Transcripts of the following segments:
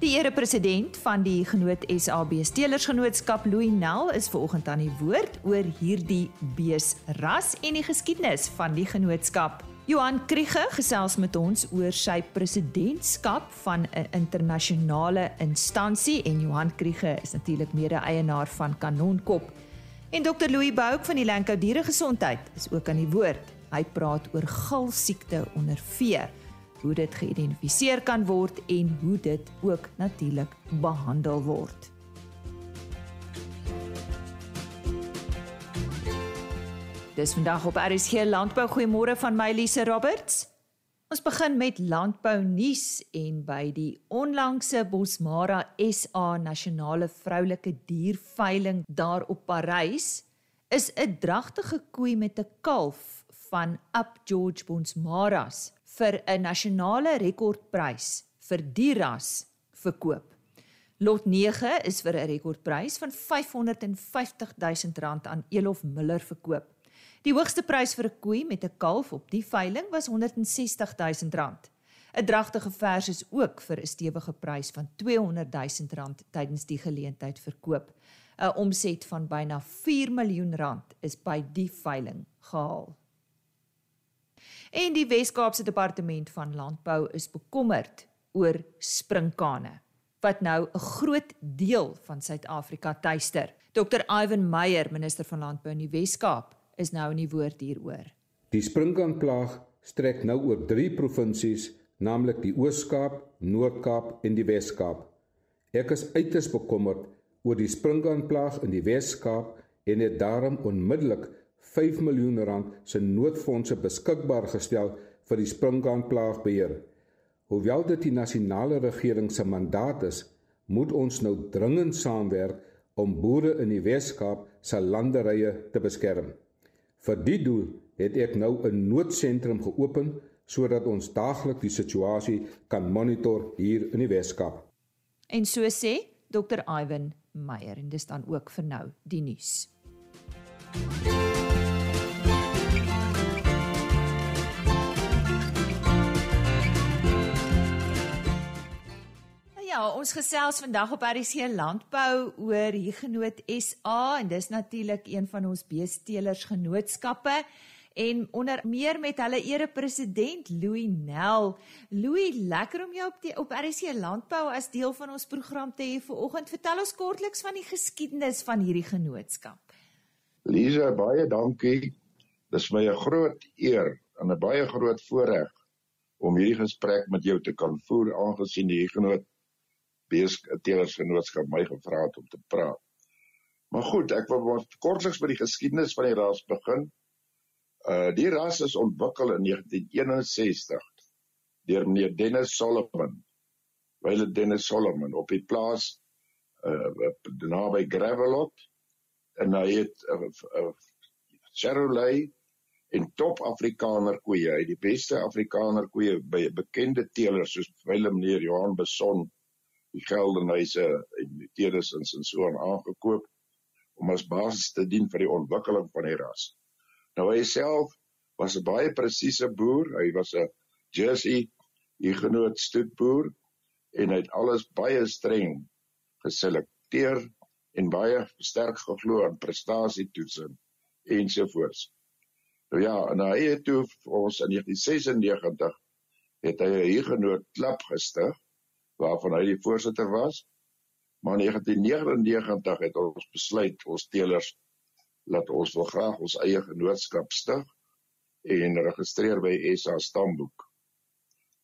Die erepresident van die Genoot SAB Steelersgenootskap Louis Nel is vanoggend aan die woord oor hierdie beesras en die geskiedenis van die genootskap. Johan Kriege gesels met ons oor sy presidentskap van 'n internasionale instansie en Johan Kriege is natuurlik mede-eienaar van Kanonkop. En Dr Louis Bouk van die Lankou Dieregesondheid is ook aan die woord. Hy praat oor galsiekte onder vee hoe dit geïdentifiseer kan word en hoe dit ook natuurlik behandel word. Dis vandag op RSG Landbou Goeiemôre van my Lise Roberts. Ons begin met landbou nuus en by die onlangse Bosmara SA nasionale vroulike dierveiling daar op Parys is 'n dragtige koei met 'n kalf van Up George Bosmaras vir 'n nasionale rekordprys vir die ras verkoop. Lot 9 is vir 'n rekordprys van R550 000 aan Elof Miller verkoop. Die hoogste prys vir 'n koei met 'n kalf op die veiling was R160 000. 'n Dragtige vers is ook vir 'n stewige prys van R200 000 tydens die geleentheid verkoop. 'n Omset van byna 4 miljoen is by die veiling gehaal. En die Wes-Kaapse Departement van Landbou is bekommerd oor sprinkane wat nou 'n groot deel van Suid-Afrika tuister. Dr Ivan Meyer, minister van Landbou in die Wes-Kaap, is nou in die woord hieroor. Die sprinkaanplaag strek nou oor 3 provinsies, naamlik die Oos-Kaap, Noord-Kaap en die Wes-Kaap. Ek is uiters bekommerd oor die sprinkaanplaag in die Wes-Kaap en het daarom onmiddellik 5 miljoen rand se noodfondse beskikbaar gestel vir die sprinkaanplaagbeheer. Hoewel dit die nasionale regering se mandaat is, moet ons nou dringend saamwerk om boere in die Wes-Kaap se landerye te beskerm. Vir die doel het ek nou 'n noodsentrum geopen sodat ons daagliks die situasie kan monitor hier in die Wes-Kaap. En so sê Dr Ivan Meyer en dis dan ook vir nou die nuus. Ja, ons gesels vandag op RC Landbou oor Huguenot SA en dis natuurlik een van ons beesteelers genootskappe en onder meer met hulle erepresident Louis Nel. Louis, lekker om jou op die op RC Landbou as deel van ons program te hê vanoggend. Vertel ons kortliks van die geskiedenis van hierdie genootskap. Lisa, baie dankie. Dis my 'n groot eer en 'n baie groot voorreg om hierdie gesprek met jou te kan voer aangesien die Huguenot beesteelersgenootskap my gevra het om te praat. Maar goed, ek wil kortliks met die geskiedenis van die ras begin. Uh die ras is ontwikkel in 1961 deur meneer Dennis Solomon. Wyle Dennis Solomon op die plaas uh naby Gravelot en hy het 'n uh, uh, Chevrolet en top Afrikaner koeie, hy die beste Afrikaner koeie by bekende teelers soos Willem meneer Johan Beson die geldenhuise en die teeresins en so aan aangekoop om as basis te dien vir die ontwikkeling van die ras. Nou hy self was 'n baie presiese boer, hy was 'n Jersey genoot stoetboer en hy het alles baie streng geselekteer en baie sterk geglo aan prestasietoetsing ensovoorts. Nou ja, en hy het toe ons in 1996 het hy 'n genoot klub gestig waarvan hy die voorsitter was. Maar in 1999 het ons besluit ons teelers laat ons wil graag ons eie genootskap stig en registreer by SA Stamboek.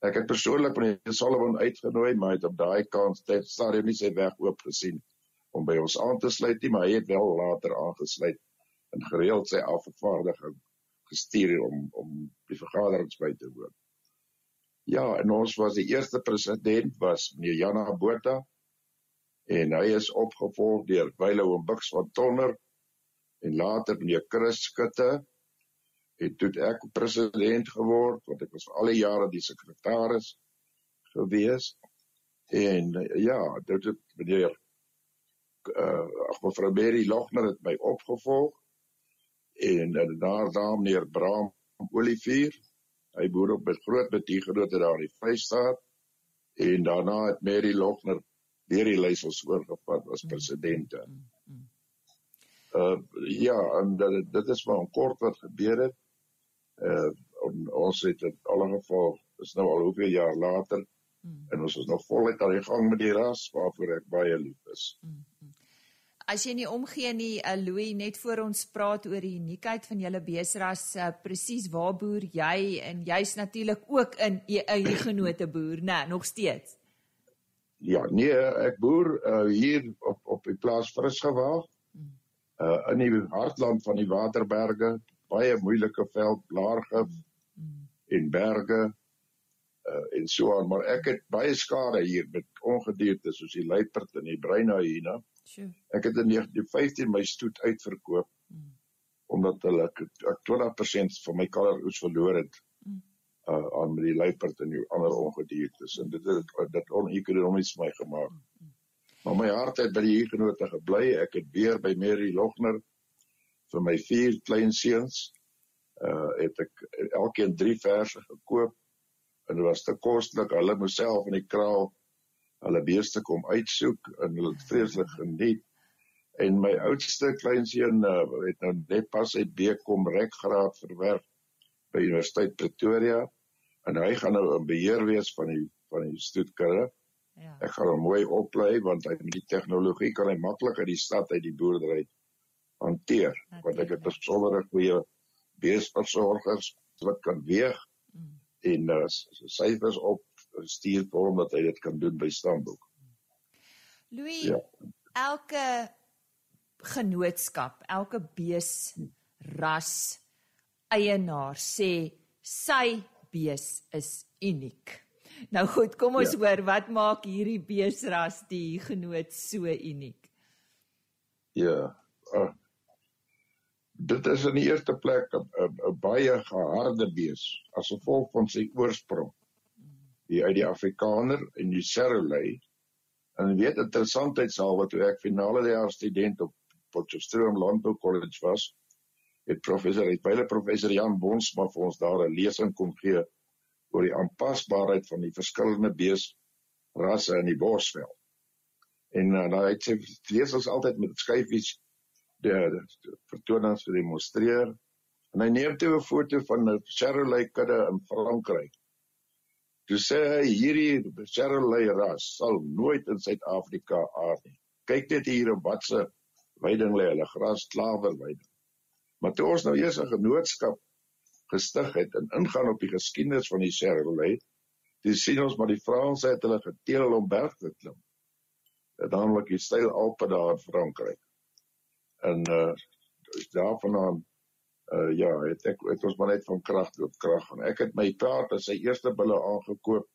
Ek het persoonlik meneer Solomon uitgenooi, maar het op daai kans tyd stadium nie sy weg oop gesien om by ons aan te sluit nie, maar hy het wel later aangesluit en gereeld sy afvaardiging gestuur om om die vergaderings by te woon. Ja, en ons was die eerste president was meneer Jana Botha en hy is opgevolg deur Wyle oom Bux van Tonner en later meneer Chris Skutte en toe ek president geword want ek was al die jare die sekretaris gewees en ja, dit het meneer uh mevrou Berry Logner het my opgevolg en daarna daar meneer Bram Olivier Hy boer op met groot betiegrote daar in die Vrystaat En daarna het Mary Lochner weer die lys ons oorgevat as presidente. Uh ja, en dit dit is maar kort wat gebeur het. Uh ons het in alle geval is nou al hoeveel jaar later mm. en ons is nog voluit aan die gang met die ras waarvoor ek baie lief is. Mm. As jy nie omgee nie, uh, Louis, net voor ons praat oor die uniekheid van julle beesras, uh, presies waar boer jy en jy's natuurlik ook in 'n eie genote boer, né, nee, nog steeds. Ja, nee, ek boer uh, hier op op die plaas Frisgewaag. Uh in die hartland van die Waterberge, baie moeilike veld, blaargif mm. en berge uh en so aan, maar ek het baie skade hier met ongedierte soos die luiperd en die bruine hyena. Sjoe. Ek het in 1915 my stoet uitverkoop. Mm. Omdat hulle ek 20% van my kalveroes verloor het. Mm. Uh aan met die luiperd en die ander ongediertes en dit het dit onekonomies my gemaak. Mm. Maar my hart het by die hiergenote gebly. Ek het weer by Mary Logner vir my vier klein seuns uh het ek elkeen 3 verse gekoop en dit was te kostelik. Hulle moes self in die kraal hulle beeste kom uitsoek en hulle het vreeslik geniet. En my oudste kleinseun uh, het nou net pas uit BCom rekgraad verwerf by Universiteit Pretoria en hy gaan nou 'n beheer wees van die van die stoetkarre. Ja. Ek gaan hom mooi oplei want hy met die tegnologie kan hy maklik uit die stad uit die boerdery hanteer. Want ek het besondere goeie beesversorgers wat kan weeg. En uh, syfers op stuur vir hom dat hy dit kan doen by stamboek. Louis, ja. elke genootskap, elke bees ras eienaar sê sy bees is uniek. Nou goed, kom ons ja. hoor wat maak hierdie beesras die genoot so uniek? Ja. Uh, dit is in die eerste plek 'n baie geharde bees as gevolg van sy oorsprong die uit die Afrikaner en die Serolei. En weet interessantheid sal wat toe ek finale jaar student op Potchefstroom Landbou College was, het professor het baie professor Jan Bonsma vir ons daar 'n lesing kom gee oor die aanpasbaarheid van die verskillende beesrasse in die bosveld. En uh, nou het sy lees ons altyd met die vertonings demonstreer. En hy neem toe 'n foto van 'n Serolei kudde in Frankryk Toe sê hy hierdie Charolais ras sal nooit in Suid-Afrika aard nie. Kyk net hier op watse weiding lê hulle gras klaverweiding. Maar toe ons nou eers 'n genootskap gestig het en ingaan op die geskiedenis van die Charolais, dis sien ons maar die Franse het hulle geteel om berg te klim. Dit naamlik die styl Alpe daar in Frankryk. En uh daarvandaan uh ja, het ek het ons maar net van krag tot krag gaan. Ek het my paart as sy eerste bulle aangekoop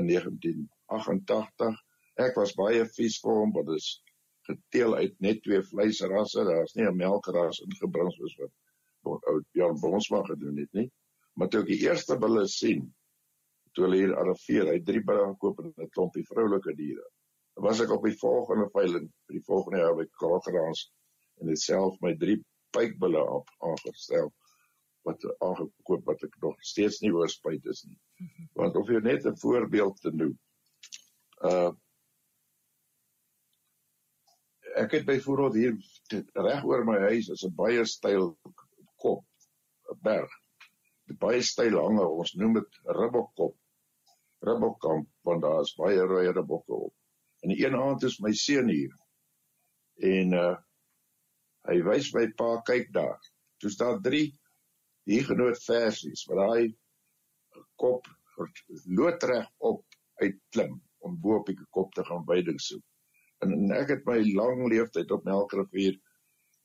in 1988. Ek was baie vies vir hom, want dit is geteel uit net twee vleisrasse. Daar's nie 'n melkras ingebring soos wat ou Jan Bonsma gedoen het nie. Maar toe ek die eerste bulle sien, toe hulle hier arriveer, hy drie bulle gekoop en 'n klompie vroulike diere. Was ek op die volgende veiling die volgende jaar by Kraagraans en dit self my drie spykbulle op aangestel wat aangekoop wat ek nog steeds nie oor spyt is nie. Want of jy net 'n voorbeeld te noem. Uh ek het byvoorbeeld hier reg oor my huis is 'n baie styl kop 'n berg. Die baie styl hange, ons noem dit ribbokkop. Ribbokkamp want daar is baie rooi ribbokke op. En die een aand is my seun hier. En uh Hy wys my pa kyk daar. Toe staan drie hier genoot versies waar hy kop loodreg op uitklim om bo op die kop te gaan weiding soek. En, en ek het my lang leeftyd op Melkrivier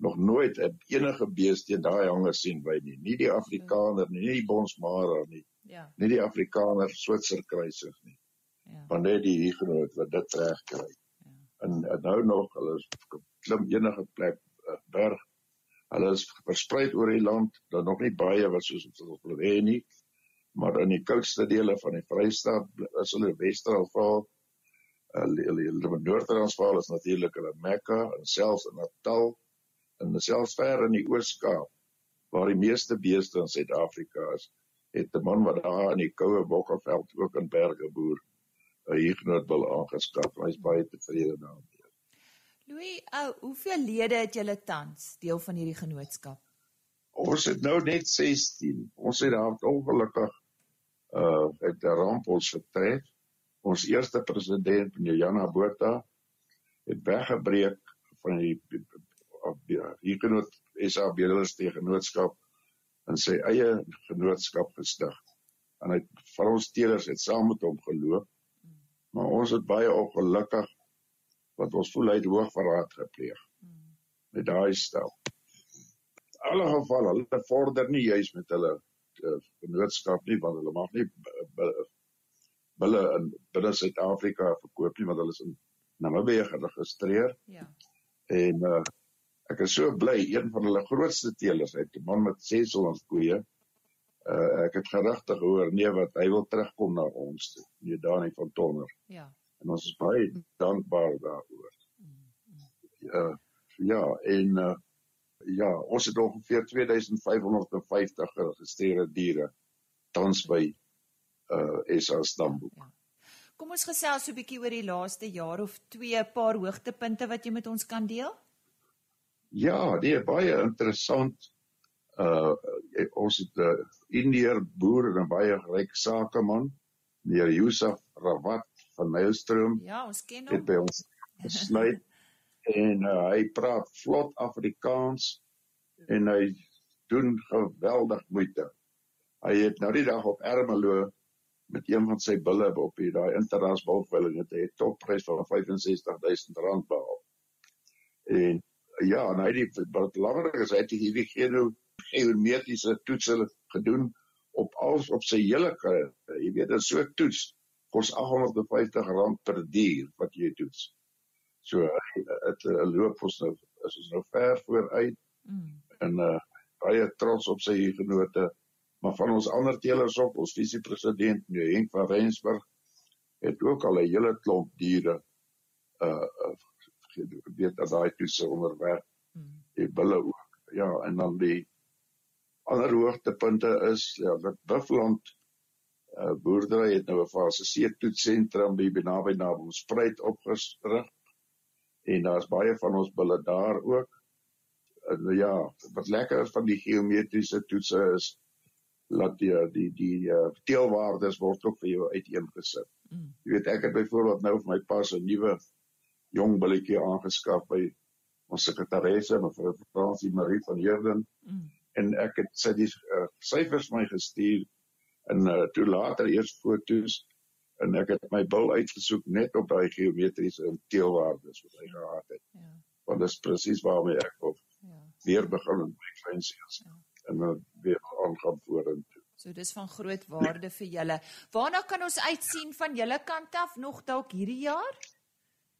nog nooit 'n enige beeste teen daai hanger sien by nie. Nie die Afrikaner nie, nie die Bonsmara nie. Ja. Nie die Afrikaner Switser kruisig nie. Ja. Want net die hier genoot wat dit reg kry. Ja. En, en nou nog hulle klim enige plek berg. Hulle is versprei oor die land, daar nog nie baie wat soos wat hulle hê nie, maar in die koudste dele van die Vrystaat is hulle Wes-Transvaal. Hulle hulle Noord-Transvaal is natuurlik hulle Mekka en selfs in Natal en selfs ver in die Oos-Kaap waar die meeste beeste in Suid-Afrika is, het 'n man wat daar in die koue Bokkerveld ook in berge boer 'n huurgenoot wil aangeskaf. Hy's baie tevrede daarmee. Louis, ou, hoeveel lede het julle tans deel van hierdie genootskap? Ons het nou net 16. Ons het daar ongelukkig uh het 'n ramp ons vertrek. Ons eerste president, meneer Jana Botha, het weggebreek van die huurgenoot SA Bedelaars Tegenootskap in sy eie genootskap gestig. En hy van ons teelers het saam met hom geloop. Maar ons het baie ongelukkig wat ons voel hy het hoogverraad gepleeg. Met daai stel. In alle gevalle, hulle vorder nie juis met hulle genootskap nie want hulle mag nie hulle in binne Suid-Afrika verkoop nie want hulle is in Namibië geregistreer. Ja. En uh, ek is so bly een van hulle grootste teelers uit 'n man met 600 koeie. Uh, ek het gerugtig hoor nee wat hy wil terugkom na ons toe. Nee Dani van Tonner. Ja. En ons is baie dankbaar daaroor. Ja, ja en uh, ja, ons het ongeveer 2550 geregistreerde diere tans by uh SA Stamboek. Ja. Kom ons gesels so 'n bietjie oor die laaste jaar of twee, paar hoogtepunte wat jy met ons kan deel? Ja, dit is baie interessant. Uh ons het 'n uh, Indiër boer en 'n baie ryk sakeman, meneer Yusuf Rawat van Nylstroom. Ja, ons ken hom. Het by ons gesluit en uh, hy praat vlot Afrikaans en hy doen geweldig moeite. Hy het nou die dag op Ermelo met een van sy bulle op hier daai interras bulveiling het hy 'n topprys van 65000 rand behaal. En ja, en hy het wat belangrik is, hy het hierdie geno geometriese toetse gedoen op alles op sy hele karriere. Jy weet, dit is so toets kos 850 rand per dier wat jy toets. So dit loop ons nou is ons nou ver vooruit. Mm. En uh baie trots op sy genote. Maar van ons ander teelers op, ons visiepresident, meneer Henk van Rensburg, het ook al 'n hele klomp diere uh, weet dat daai toetse onderwerp hmm. die bulle ook ja en dan die ander hoogtepunte is ja dat Buffland uh, boerdery het nou 'n fase C toetsentrum by naby na ons spruit opgerig en daar's baie van ons bulle daar ook en ja wat lekker is van die geometriese toetse is laat die die die uh, teelwaardes word ook vir jou uiteengesit. Mm. Jy weet ek het byvoorbeeld nou vir my pas 'n nuwe jong billetjie aangeskaf by ons sekretaresse mevrou Fransie Marie van Heerden mm. en ek het sy die uh, syfers my gestuur en uh, toe later eers foto's en ek het my bil uitgesoek net op daai geometriese teelwaardes wat hy gehad het. Ja. Want dit is presies waarmee ek op ja. weer begin met my klein seels. Ja. En dan uh, weer aangaan vorentoe. So dis van groot waarde vir julle. Waarna kan ons uitsien van julle kant af nog dalk hierdie jaar?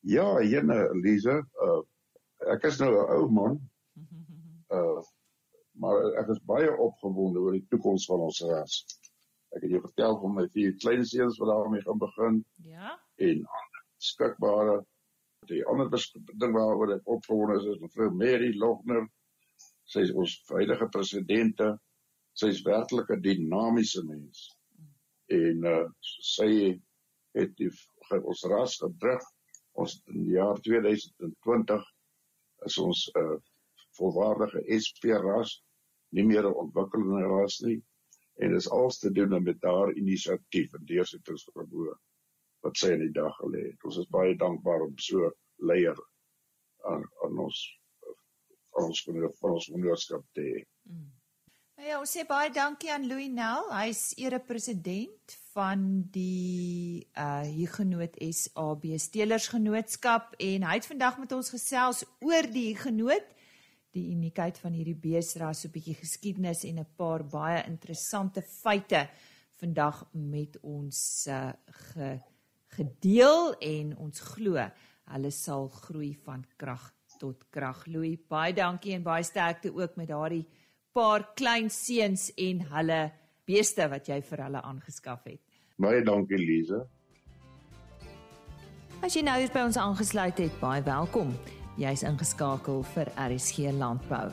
Ja, jene Elise, uh ek is nou 'n ou man. Uh maar ek is baie opgewonde oor die toekoms van ons ras. Ek het jou vertel van my vier klein seuns wat daarmee gaan begin. Ja. En skikbare die ander ding waaroor ek opgewonde is is mevrou Mary Logner. Sy is ons huidige presidente. Sy is werklik 'n dinamiese mens. En uh sy het die, ons ras gedruk ons in die jaar 2020 is ons 'n uh, volwaardige SP ras, nie meer 'n ontwikkelende ras nie en dit is alles te doen met haar inisiatief en deursettings verbo wat sy in die dag gelê het. Ons is baie dankbaar om so leier aan aan ons aan ons van ons onderskap te hê. Mm. Ja, ons sê baie dankie aan Louis Nel. Hy's ere-president van die uh Huguenot SAB Stelersgenootskap en hy het vandag met ons gesels oor die Huguenot, die uniekheid van hierdie beesras, so 'n bietjie geskiedenis en 'n paar baie interessante feite vandag met ons uh ge, gedeel en ons glo hulle sal groei van krag tot krag. Louis, baie dankie en baie sterkte ook met daardie paar klein seuns en hulle beeste wat jy vir hulle aangeskaf het. Baie dankie Lize. As jy nou hier by ons aangesluit het, baie welkom. Jy's ingeskakel vir RSG Landbou.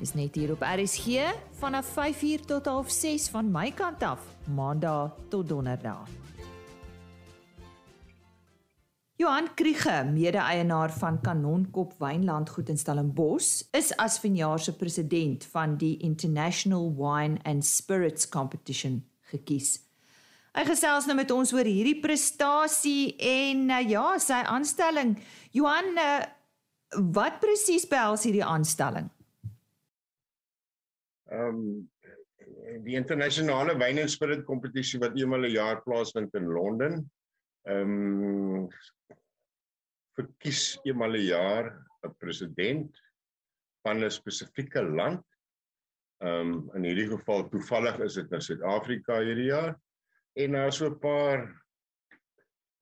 Dis net hier op RSG vanaf 5uur tot 06:30 van my kant af, Maandag tot Donderdag. Johan Kriege, mede-eienaar van Kanonkop Wynlandgoed in Stellenbosch, is as vanjaar se president van die International Wine and Spirits Competition gekies. Hy gesels nou met ons oor hierdie prestasie en uh, ja, sy aanstelling. Johan, uh, wat presies behels hierdie aanstelling? Ehm um, die internasionale wyn en spirit kompetisie wat eenmal 'n jaar plaasvind in Londen. Ehm um, verkies eenmal 'n jaar 'n president van 'n spesifieke land. Ehm um, in hierdie geval toevallig is dit nou Suid-Afrika hierdie jaar en daar is so 'n paar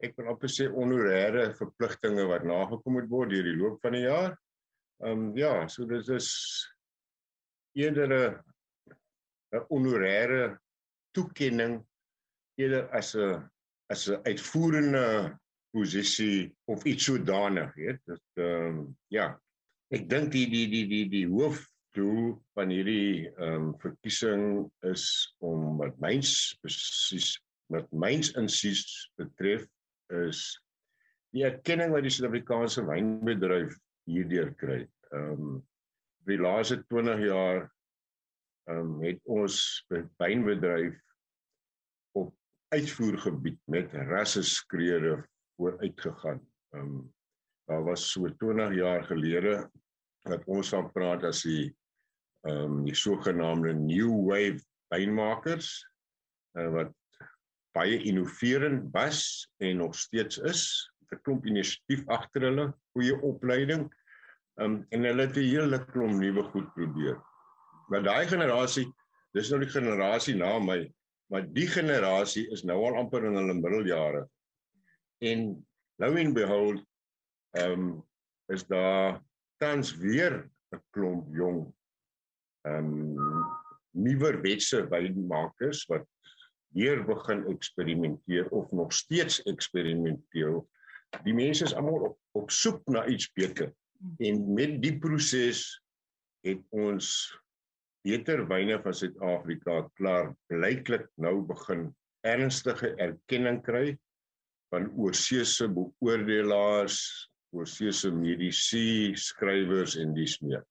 ek wil amper sê honorêre verpligtinge wat nagekom moet word deur die loop van die jaar. Ehm um, ja, so dit is eerder 'n 'n honorêre toekenning eerder as 'n as 'n uitvoerende posisie of iets sodanig, weet. Dit ehm um, ja. Ek dink die die die die die hoofdoel van hierdie ehm um, verkiesing is om wat myns presies wat myns insies betref is die erkenning wat die Suid-Afrikaanse wynbedryf hierdeur kry. Ehm um, vir die laaste 20 jaar ehm um, het ons wynbedryf op uitvoergebied met rasse skreure vooruitgegaan. Ehm um, daar was so 20 jaar gelede wat ons van praat as die ehm um, die sogenaamde new wave wynmakers uh, wat baie innoverend was en nog steeds is. 'n klomp inisiatief agter hulle, goeie opleiding. Ehm um, en hulle het 'n hele klomp nuwe goed probeer. Maar daai generasie, dis nou die generasie na my, maar die generasie is nou al amper in hulle middeljare en nou en behold ehm um, is daar tans weer 'n klomp jong ehm um, nuwer wetse wynmakers wat weer begin eksperimenteer of nog steeds eksperimenteer. Die mense is almal op, op soek na iets beter. En met die proses het ons beter wyne van Suid-Afrika klaar blyklik nou begin ernstige erkenning kry van oorseese beoordelaars, oorseese medisy, skrywers en dies meer.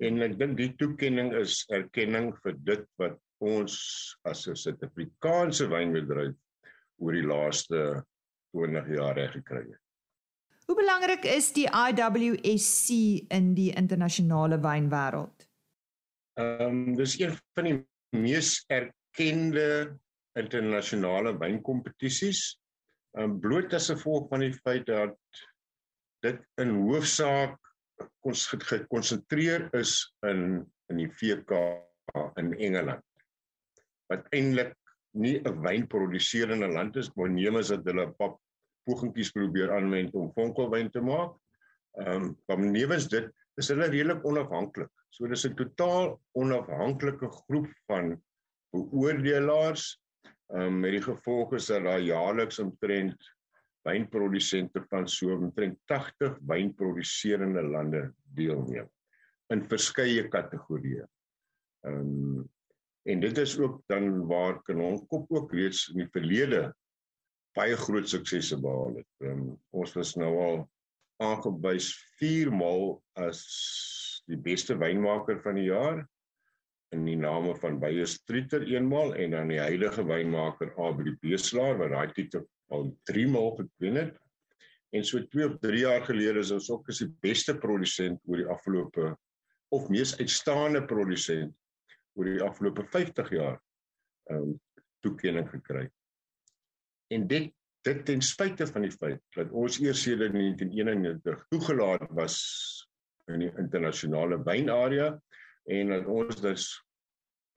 En ek dink die toekenning is erkenning vir dit wat ons as 'n Suid-Afrikaanse wynbedryf oor die laaste 20 jaar reg gekry het. Hoe belangrik is die IWSC in die internasionale wynwêreld? Ehm um, dis een van die mees erkende internasionale wynkompetisies um, bloot as gevolg van die feit dat dit in hoofsaak gekonsentreer is in in die VK in Engeland wat eintlik nie 'n wynproduserende land is maar neem as dat hulle pap pogingkies probeer aanwend om vonkelwyn te maak. Ehm um, maar nevens dit is hulle redelik onafhanklik. So dis 'n totaal onafhanklike groep van beoordelaars Ehm um, met die gevolg is dat daar jaarliks omtrent wynprodusente van so omtrent 80 wynproduserende lande deelneem in verskeie kategorieë. Ehm um, en dit is ook dan waar Kanonkop ook reeds in die verlede baie groot suksese behaal het. Um, ons was nou al aangewys 4 maal as die beste wynmaker van die jaar in die name van Beyer Streeter eenmal en dan die huidige wynmaker Abri Beeslaar wat daai titel al 3 maal gewen het. En so 2 of 3 jaar gelede is ons ook as die beste produsent oor die afgelope of mees uitstaande produsent oor die afgelope 50 jaar ehm um, toekenning gekry. En dit dit ten spyte van die feit dat ons eers sedert 1991 toegelaat was in die internasionale wynarea en dat ons dus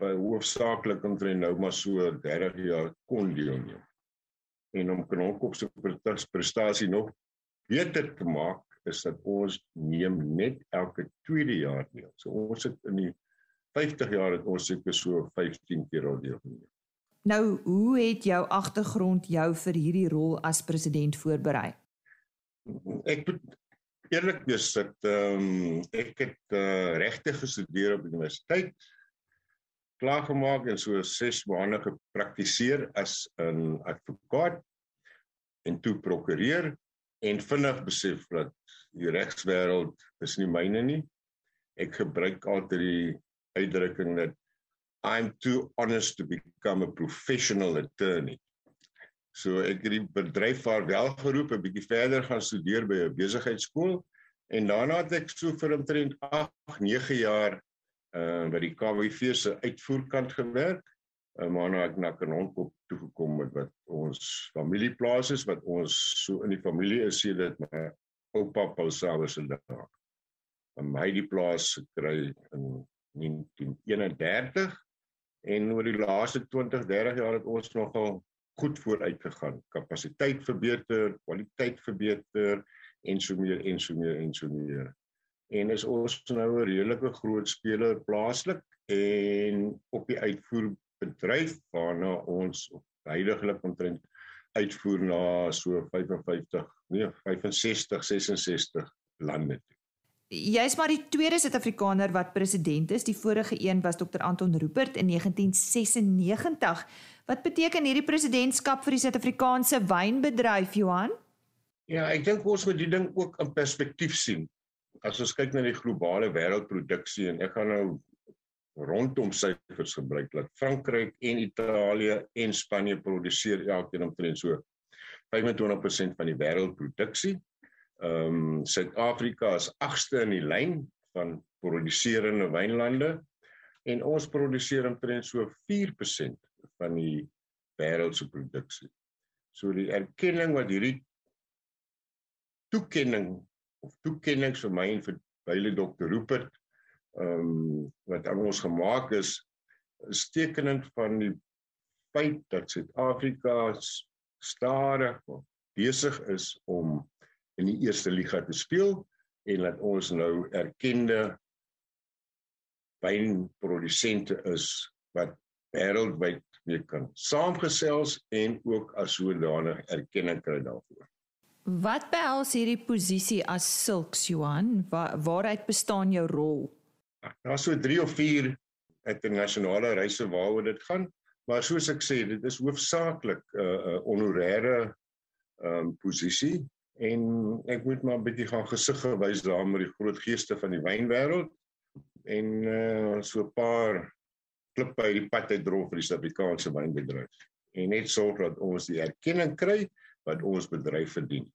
by hoofsaaklik omtrent nou maar so 30 jaar kon deelneem. En om Knonkop se prestasie nog beter te maak is dat ons neem net elke tweede jaar deel. So ons het in die 50 jaar het ons seker so 15 keer al deelgeneem. Nou, hoe het jou agtergrond jou vir hierdie rol as president voorberei? Ek eerlik wees dat ehm um, ek het uh, regte gestudeer op universiteit klaargemaak en so 6 maande gepraktiseer as 'n advokaat en toe prokureur en vinnig besef dat die regswêreld is nie myne nie. Ek gebruik altyd die uitdrukking dat I'm too honest to become a professional attorney. So ek het die bedryf vaarwel geroep, 'n bietjie verder gaan studeer by 'n besigheidskool en daarna het ek so vir omtrent 8, 9 jaar uh by die KWV se uitvoerkant gewerk. Uh, maar nou ek na Kanonkop toe gekom het wat ons familieplaas is wat ons so in die familie is, sê dit my oupa Paul Savers se dag. En my die plaas gekry in 1931 en oor die laaste 20, 30 jaar het ons nogal goed vooruit gegaan. Kapasiteit verbeter, kwaliteit verbeter en so meer en so meer en so meer. En is ons nou 'n redelike groot speler plaaslik en op die uitvoerbedryf waarna ons heidaglik omtrent uitvoer na so 55, nee 65, 66 lande. Jy's maar die tweede Suid-Afrikaner wat president is. Die vorige een was Dr Anton Rupert in 1996. Wat beteken hierdie presidentskap vir die Suid-Afrikaanse wynbedryf, Johan? Ja, ek dink ons moet die ding ook in perspektief sien. As ons kyk na die globale wêreldproduksie en ek gaan nou rondom syfers gebruik dat Frankryk en Italië en Spanje produseer elkeen omtrent so 25% van die wêreldproduksie. Ehm um, Suid-Afrika is agste in die lyn van produserende wynlande en ons produseer omtrent so 4% van die wêreld se produksie. So die erkenning wat hierdie toekenning of toekennings vir my en vir byle dokter Rupert ehm um, wat aan ons gemaak is is tekenend van die feit dat Suid-Afrika stadig besig is om in die eerste liga te speel en dat ons nou erkende wynprodusente is wat wêreldwyd mee kan saamgesels en ook as sodanig erkenning kry daarvoor. Wat behels hierdie posisie as sulks Johan? Waar, waaruit bestaan jou rol? Daar's so 3 of 4 internasionale reise waaroor dit gaan, maar soos ek sê, dit is hoofsaaklik 'n uh, uh, honorêre ehm um, posisie en ek moet maar 'n bietjie gaan gesig gewys daar met die groot geeste van die wynwêreld en uh, so 'n paar klippe uit die pad uitdrol vir die Suid-Afrikaanse wynbedryf en net sorg dat ons die erkenning kry wat ons bedryf verdien.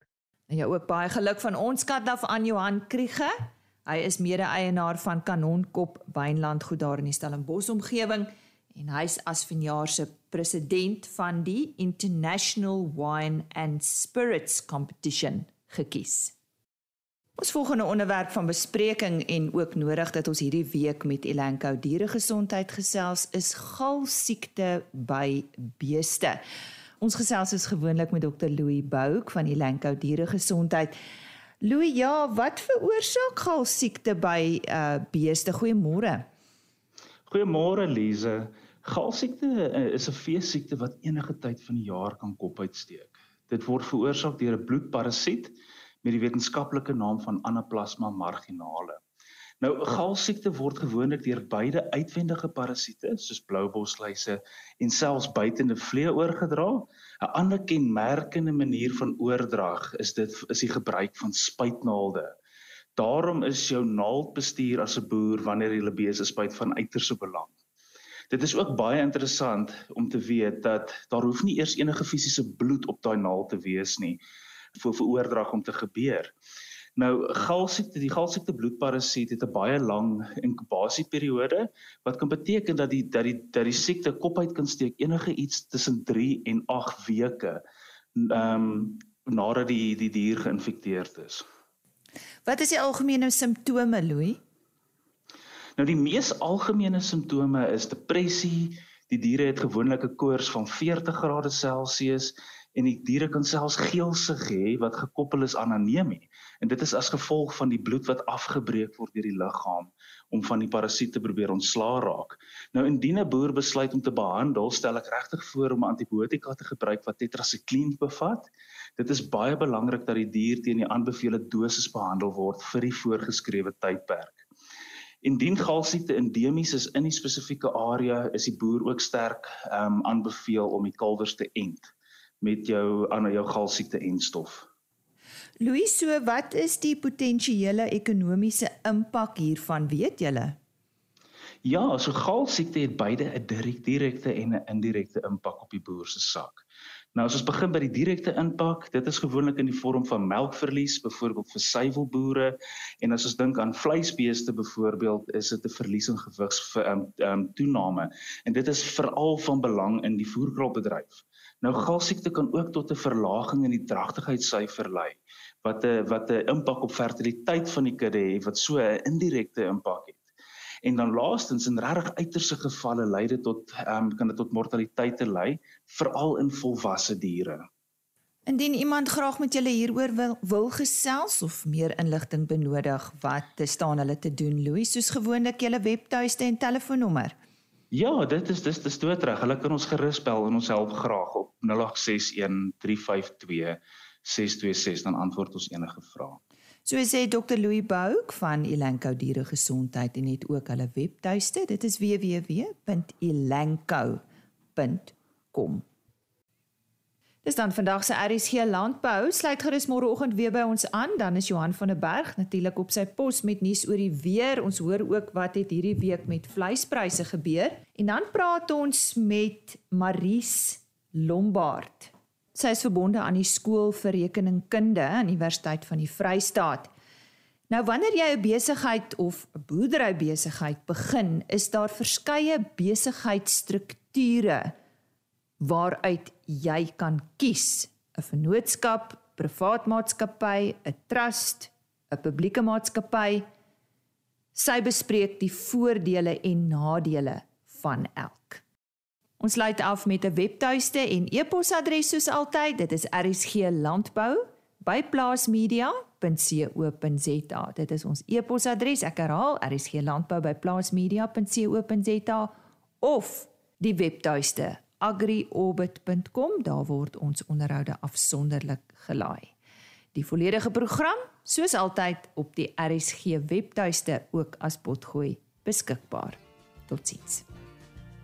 En ja, ook baie geluk van ons kant af aan Johan Kriege. Hy is mede-eienaar van Kanonkop Wynland goed daar in die Stellenbosch omgewing en hy's as vanjaar se president van die International Wine and Spirits Competition gekies. Ons volgende onderwerp van bespreking en ook nodig dat ons hierdie week met Elanco dieregesondheid gesels is galsiekte by beeste. Ons gesels is gewoonlik met Dr Louis Bouk van Elanco dieregesondheid. Louis, ja, wat veroorsaak galsiekte by uh beeste? Goeiemôre. Goeiemôre Lize. Galsiekte eh, is 'n veesiekte wat enige tyd van die jaar kan kop uitsteek. Dit word veroorsaak deur 'n bloedparasiet met die wetenskaplike naam van Anaplasma marginale. Nou galsiekte word gewoonlik deur beide uitwendige parasiete soos bloubosluise en selfs buitende vliee oorgedra. 'n Ander kenmerkende manier van oordrag is dit is die gebruik van spuitnaalde. Daarom is jou naaldbestuur as 'n boer wanneer jy 'n beeste spuit van uiterste belang. Dit is ook baie interessant om te weet dat daar hoef nie eers enige fisiese bloed op daai naald te wees nie vir vir oordrag om te gebeur. Nou galsiekte, die galsiekte bloedparasiet het 'n baie lang inkubasieperiode wat kan beteken dat die dat die dat die siekte kop uit kan steek enige iets tussen 3 en 8 weke ehm um, nadat die die dier geïnfekteerd is. Wat is die algemene simptome, Louis? Nou die mees algemene simptome is depressie. Die diere het gewoonlik 'n koors van 40 grade Celsius en die diere kan selfs geelsig hê wat gekoppel is aan anemie. En dit is as gevolg van die bloed wat afgebreek word deur die liggaam om van die parasiet te probeer ontslaa raak. Nou indien 'n boer besluit om te behandel, stel ek regtig voor om antibiotika te gebruik wat tetrasikliin bevat. Dit is baie belangrik dat die dier teen die aanbevole dosis behandel word vir die voorgeskrewe tydperk. Indien galsiekte endemies is in die spesifieke area, is die boer ook sterk ehm um, aanbeveel om die kalwers te ent met jou aan jou galsiekte entstof. Louis, so wat is die potensiële ekonomiese impak hiervan, weet julle? Ja, so galsiekte het beide 'n direkte en 'n indirekte impak op die boer se sak. Nou as ons begin by die direkte impak, dit is gewoonlik in die vorm van melkverlies, byvoorbeeld vir suiwelboere en as ons dink aan vleisbeeste byvoorbeeld, is dit 'n verlies in gewigs vir um, um, toename en dit is veral van belang in die voerkraalbedryf. Nou galsiekte kan ook tot 'n verlaging in die dragtigheidssyfer lei wat 'n wat 'n impak op fertiliteit van die kudde het wat so 'n indirekte impak het. En dan laastens in regtig uiterste gevalle lei dit tot ehm um, kan dit tot mortaliteite lei veral in volwasse diere. Indien iemand graag met julle hieroor wil, wil gesels of meer inligting benodig, wat te staan hulle te doen? Louis, soos gewoonlik julle webtuiste en telefoonnommer. Ja, dit is dis dis doodreg. Hulle kan ons gerus bel en ons help graag op 0861 352 626 dan antwoord ons enige vrae. So sê Dr Louis Bouk van Elanco Diere Gesondheid en het ook hulle webtuiste. Dit is www.elanco.com. Dis dan vandag se RSG Landbou. Sluit gerus môreoggend weer by ons aan. Dan is Johan van der Berg natuurlik op sy pos met nuus oor die weer. Ons hoor ook wat het hierdie week met vleispryse gebeur. En dan praat ons met Maries Lombard. Sy is verbonde aan die skool vir rekeningkunde aan Universiteit van die Vrystaat. Nou wanneer jy 'n besigheid of 'n boerdery besigheid begin, is daar verskeie besigheidstrukture waaruit jy kan kies: 'n vennootskap, privaat maatskappy, 'n trust, 'n publieke maatskappy. Sy bespreek die voordele en nadele van elk. Ons sluit af met 'n webtuiste en e-posadres soos altyd. Dit is rsglandbou@plaasmedia.co.za. Dit is ons e-posadres. Ek herhaal rsglandbou@plaasmedia.co.za of die webtuiste agriorbit.com. Daar word ons onderhoude afsonderlik gelaai. Die volledige program, soos altyd op die RSG webtuiste ook as potgooi beskikbaar. Totsiens.